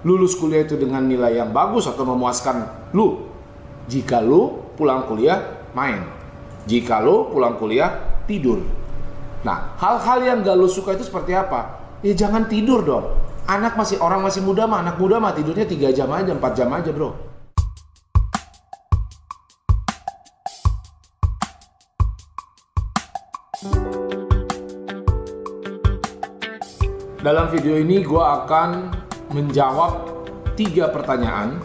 lulus kuliah itu dengan nilai yang bagus atau memuaskan lu? Jika lu pulang kuliah main. Jika lu pulang kuliah tidur. Nah, hal-hal yang gak lu suka itu seperti apa? Ya jangan tidur dong. Anak masih orang masih muda mah, anak muda mah tidurnya 3 jam aja, 4 jam aja, Bro. Dalam video ini gue akan menjawab tiga pertanyaan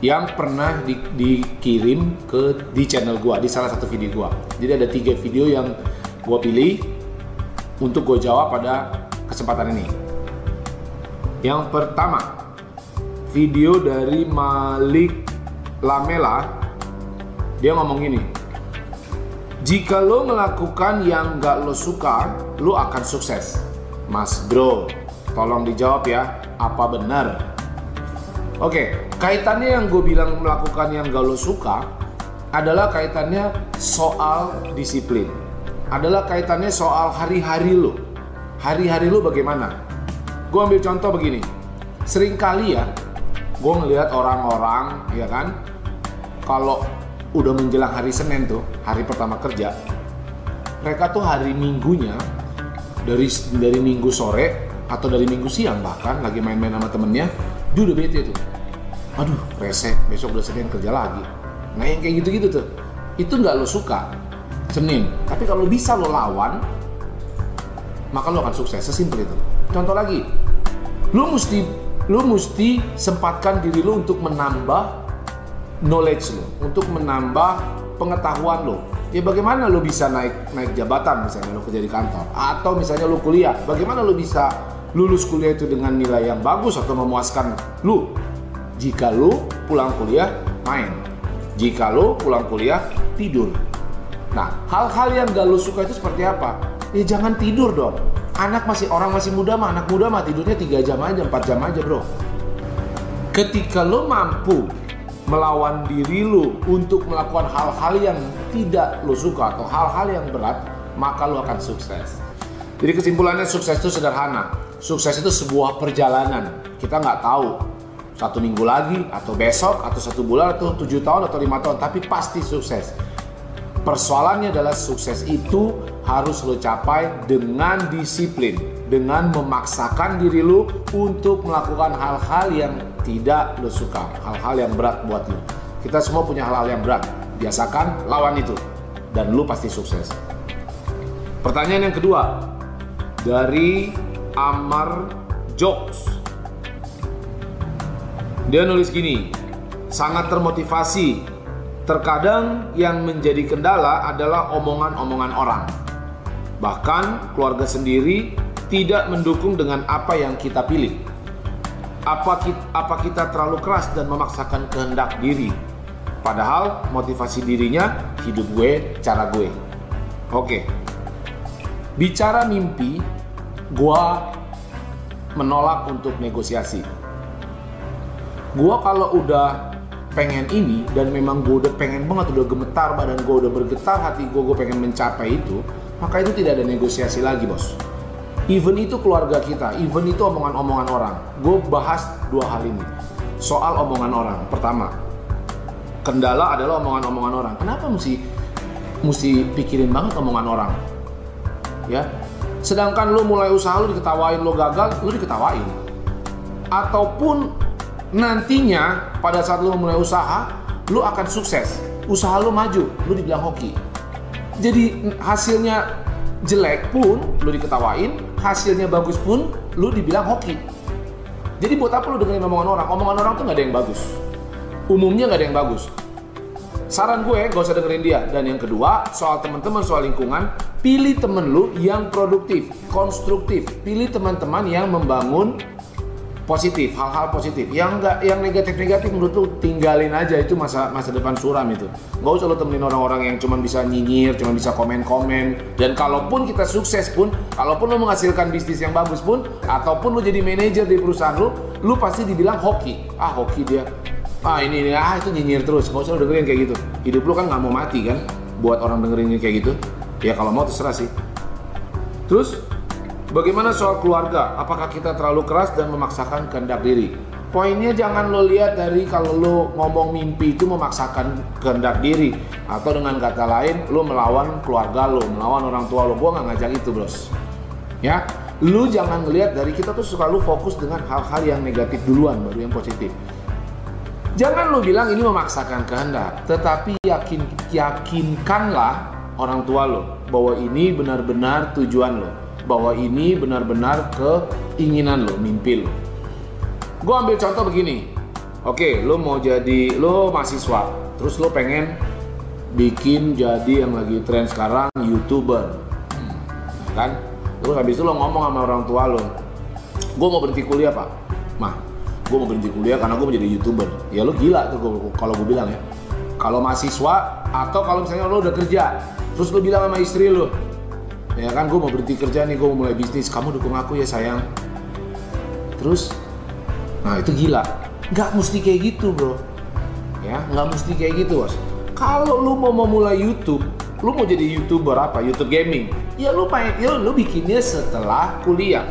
yang pernah di, dikirim ke di channel gue di salah satu video gue. Jadi ada tiga video yang gue pilih untuk gue jawab pada kesempatan ini. Yang pertama, video dari Malik Lamela, dia ngomong gini, jika lo melakukan yang gak lo suka, lo akan sukses. Mas bro, tolong dijawab ya, apa benar? Oke, kaitannya yang gue bilang melakukan yang gak lo suka adalah kaitannya soal disiplin. Adalah kaitannya soal hari-hari lo. Hari-hari lo bagaimana? Gue ambil contoh begini. Seringkali ya, gue ngelihat orang-orang, ya kan, kalau udah menjelang hari Senin tuh, hari pertama kerja, mereka tuh hari Minggunya dari dari minggu sore atau dari minggu siang bahkan lagi main-main sama temennya dia udah bete tuh. Aduh rese besok udah senin kerja lagi. Nah yang kayak gitu-gitu tuh itu nggak lo suka senin. Tapi kalau bisa lo lawan maka lo akan sukses. Sesimpel itu. Contoh lagi lo mesti lo mesti sempatkan diri lo untuk menambah knowledge lo untuk menambah pengetahuan lo. Ya bagaimana lo bisa naik naik jabatan misalnya lo kerja di kantor atau misalnya lo kuliah bagaimana lo bisa lulus kuliah itu dengan nilai yang bagus atau memuaskan lo jika lo pulang kuliah main. Jika lo pulang kuliah tidur. Nah hal-hal yang gak lo suka itu seperti apa? Ya jangan tidur dong. Anak masih orang masih muda mah anak muda mah tidurnya 3 jam aja 4 jam aja bro. Ketika lo mampu melawan diri lu untuk melakukan hal-hal yang tidak lu suka atau hal-hal yang berat, maka lu akan sukses. Jadi kesimpulannya sukses itu sederhana. Sukses itu sebuah perjalanan. Kita nggak tahu satu minggu lagi atau besok atau satu bulan atau tujuh tahun atau lima tahun, tapi pasti sukses. Persoalannya adalah sukses itu harus lo capai dengan disiplin, dengan memaksakan diri lo untuk melakukan hal-hal yang tidak lo suka, hal-hal yang berat buat lo. Kita semua punya hal-hal yang berat, biasakan lawan itu dan lo pasti sukses. Pertanyaan yang kedua dari Amar Jokes. Dia nulis gini, sangat termotivasi Terkadang yang menjadi kendala adalah omongan-omongan orang. Bahkan keluarga sendiri tidak mendukung dengan apa yang kita pilih. Apa kita, apa kita terlalu keras dan memaksakan kehendak diri? Padahal motivasi dirinya hidup gue, cara gue. Oke. Bicara mimpi, gue menolak untuk negosiasi. Gue kalau udah pengen ini dan memang gue udah pengen banget udah gemetar badan gue udah bergetar hati gue gue pengen mencapai itu maka itu tidak ada negosiasi lagi bos. Even itu keluarga kita even itu omongan-omongan orang. Gue bahas dua hal ini. Soal omongan orang. Pertama kendala adalah omongan-omongan orang. Kenapa mesti mesti pikirin banget omongan orang? Ya sedangkan lu mulai usaha lu diketawain lu gagal lu diketawain. Ataupun nantinya pada saat lu mulai usaha lu akan sukses. Usaha lu maju lu dibilang hoki. Jadi hasilnya jelek pun lu diketawain hasilnya bagus pun lu dibilang hoki. Jadi buat apa lu dengerin omongan orang? Omongan orang tuh gak ada yang bagus. Umumnya gak ada yang bagus saran gue gak usah dengerin dia dan yang kedua soal teman-teman soal lingkungan pilih temen lu yang produktif konstruktif pilih teman-teman yang membangun positif, hal-hal positif. Yang enggak, yang negatif-negatif menurut lu tinggalin aja itu masa masa depan suram itu. Gak usah lu temenin orang-orang yang cuma bisa nyinyir, cuma bisa komen-komen. Dan kalaupun kita sukses pun, kalaupun lu menghasilkan bisnis yang bagus pun, ataupun lu jadi manajer di perusahaan lu, lu pasti dibilang hoki. Ah hoki dia. Ah ini ini ah itu nyinyir terus. Gak usah lu dengerin kayak gitu. Hidup lu kan nggak mau mati kan, buat orang dengerin kayak gitu. Ya kalau mau terserah sih. Terus Bagaimana soal keluarga? Apakah kita terlalu keras dan memaksakan kehendak diri? Poinnya jangan lo lihat dari kalau lo ngomong mimpi itu memaksakan kehendak diri atau dengan kata lain lo melawan keluarga lo, melawan orang tua lo. Gua nggak ngajak itu, Bros. Ya, lu jangan ngelihat dari kita tuh selalu fokus dengan hal-hal yang negatif duluan baru yang positif. Jangan lu bilang ini memaksakan kehendak, tetapi yakin yakinkanlah orang tua lo bahwa ini benar-benar tujuan lo bahwa ini benar-benar keinginan lo, mimpi lo. Gue ambil contoh begini. Oke, lo mau jadi lo mahasiswa, terus lo pengen bikin jadi yang lagi tren sekarang youtuber, kan? Terus habis itu lo ngomong sama orang tua lo, gue mau berhenti kuliah pak, mah, gue mau berhenti kuliah karena gue mau jadi youtuber. Ya lo gila tuh kalau gue bilang ya. Kalau mahasiswa atau kalau misalnya lo udah kerja, terus lo bilang sama istri lo, ya kan gue mau berhenti kerja nih gue mau mulai bisnis kamu dukung aku ya sayang. Terus nah itu gila. Nggak mesti kayak gitu bro. Ya nggak mesti kayak gitu bos. Kalau lu mau memulai YouTube lu mau jadi youtuber apa? YouTube gaming? Ya lu pengen ya lu bikinnya setelah kuliah.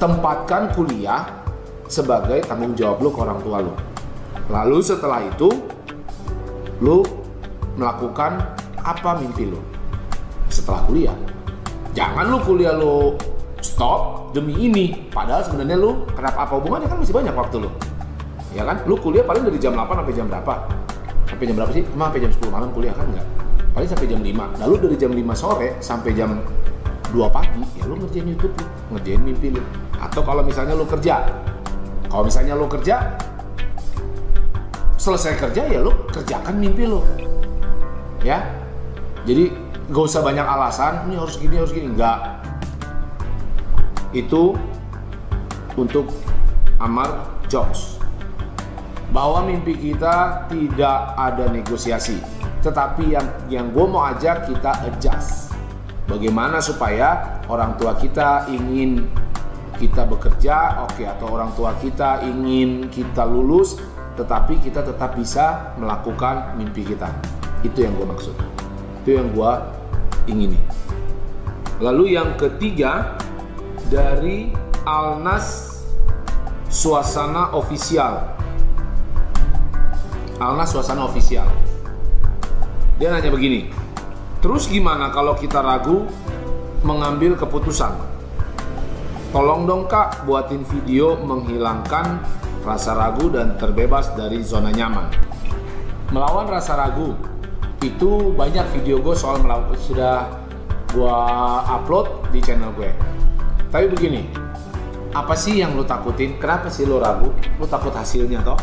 Tempatkan kuliah sebagai tanggung jawab lu ke orang tua lu lalu setelah itu lu melakukan apa mimpi lu setelah kuliah. Jangan lu kuliah lu stop demi ini. Padahal sebenarnya lu kenapa apa hubungannya kan masih banyak waktu lu. Ya kan? Lu kuliah paling dari jam 8 sampai jam berapa? Sampai jam berapa sih? Emang sampai jam 10 malam kuliah kan enggak? Paling sampai jam 5. Lalu dari jam 5 sore sampai jam 2 pagi ya lu ngerjain YouTube lu, ngerjain mimpi lu. Atau kalau misalnya lu kerja. Kalau misalnya lu kerja selesai kerja ya lu kerjakan mimpi lu. Ya. Jadi gak usah banyak alasan ini harus gini harus gini enggak itu untuk Amar Jokes bahwa mimpi kita tidak ada negosiasi tetapi yang yang gue mau ajak kita adjust bagaimana supaya orang tua kita ingin kita bekerja oke okay, atau orang tua kita ingin kita lulus tetapi kita tetap bisa melakukan mimpi kita itu yang gue maksud itu yang gue ingini. Lalu yang ketiga dari Alnas Suasana Ofisial. Alnas Suasana Ofisial. Dia nanya begini. Terus gimana kalau kita ragu mengambil keputusan? Tolong dong kak buatin video menghilangkan rasa ragu dan terbebas dari zona nyaman. Melawan rasa ragu itu banyak video gue soal melakukan sudah gue upload di channel gue. Tapi begini, apa sih yang lo takutin? Kenapa sih lo ragu? Lo takut hasilnya toh?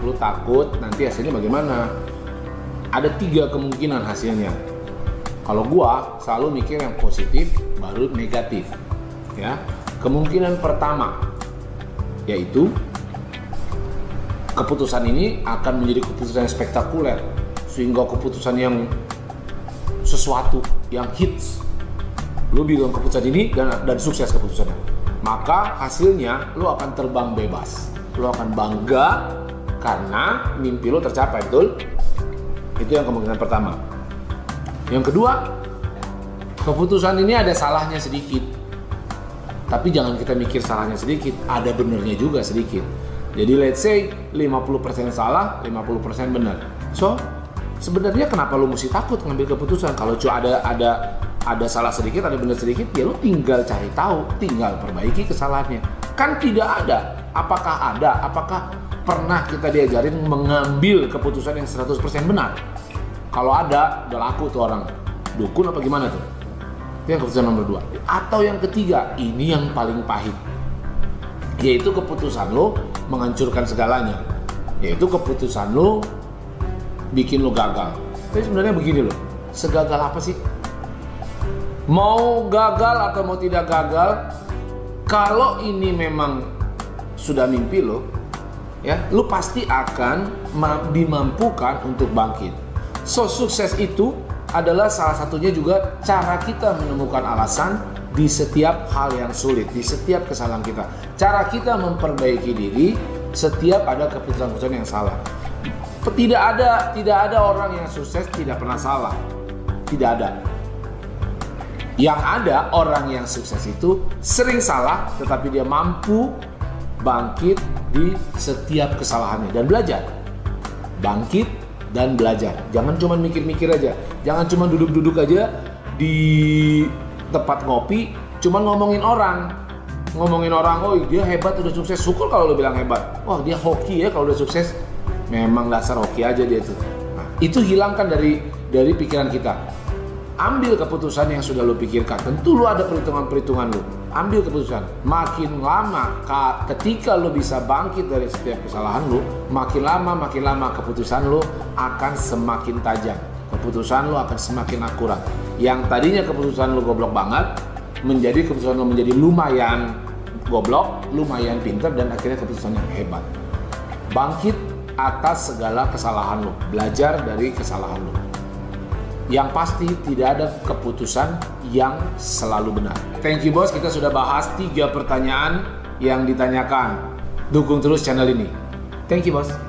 Lo takut nanti hasilnya bagaimana? Ada tiga kemungkinan hasilnya. Kalau gue selalu mikir yang positif baru negatif. Ya, kemungkinan pertama yaitu keputusan ini akan menjadi keputusan yang spektakuler sehingga keputusan yang sesuatu yang hits. Lu bilang keputusan ini dan dan sukses keputusannya. Maka hasilnya lu akan terbang bebas. Lu akan bangga karena mimpi lu tercapai betul? Itu yang kemungkinan pertama. Yang kedua keputusan ini ada salahnya sedikit tapi jangan kita mikir salahnya sedikit ada benernya juga sedikit. Jadi let's say 50% salah 50% benar. So sebenarnya kenapa lu mesti takut ngambil keputusan? Kalau cuma ada ada ada salah sedikit ada benar sedikit ya lu tinggal cari tahu tinggal perbaiki kesalahannya. Kan tidak ada. Apakah ada? Apakah pernah kita diajarin mengambil keputusan yang 100% benar? Kalau ada udah laku tuh orang. Dukun apa gimana tuh yang keputusan nomor dua atau yang ketiga ini yang paling pahit yaitu keputusan lo menghancurkan segalanya yaitu keputusan lo bikin lo gagal. Tapi sebenarnya begini loh, segagal apa sih? Mau gagal atau mau tidak gagal, kalau ini memang sudah mimpi lo, ya, lu pasti akan dimampukan untuk bangkit. So sukses itu adalah salah satunya juga cara kita menemukan alasan di setiap hal yang sulit, di setiap kesalahan kita. Cara kita memperbaiki diri setiap ada keputusan-keputusan yang salah. Tidak ada tidak ada orang yang sukses tidak pernah salah. Tidak ada. Yang ada orang yang sukses itu sering salah tetapi dia mampu bangkit di setiap kesalahannya dan belajar. Bangkit dan belajar. Jangan cuma mikir-mikir aja. Jangan cuma duduk-duduk aja di tempat ngopi cuma ngomongin orang. Ngomongin orang, oh dia hebat udah sukses. Syukur kalau lo bilang hebat. Wah, dia hoki ya kalau udah sukses. Memang dasar hoki aja dia tuh. Nah, itu hilangkan dari dari pikiran kita. Ambil keputusan yang sudah lo pikirkan. Tentu lo ada perhitungan-perhitungan lo. Ambil keputusan. Makin lama ketika lo bisa bangkit dari setiap kesalahan lo, makin lama makin lama keputusan lo akan semakin tajam. Keputusan lo akan semakin akurat. Yang tadinya keputusan lo goblok banget, menjadi keputusan lo menjadi lumayan goblok, lumayan pinter dan akhirnya keputusan yang hebat. Bangkit atas segala kesalahan lo, belajar dari kesalahan lo. Yang pasti tidak ada keputusan yang selalu benar. Thank you bos, kita sudah bahas tiga pertanyaan yang ditanyakan. Dukung terus channel ini. Thank you bos.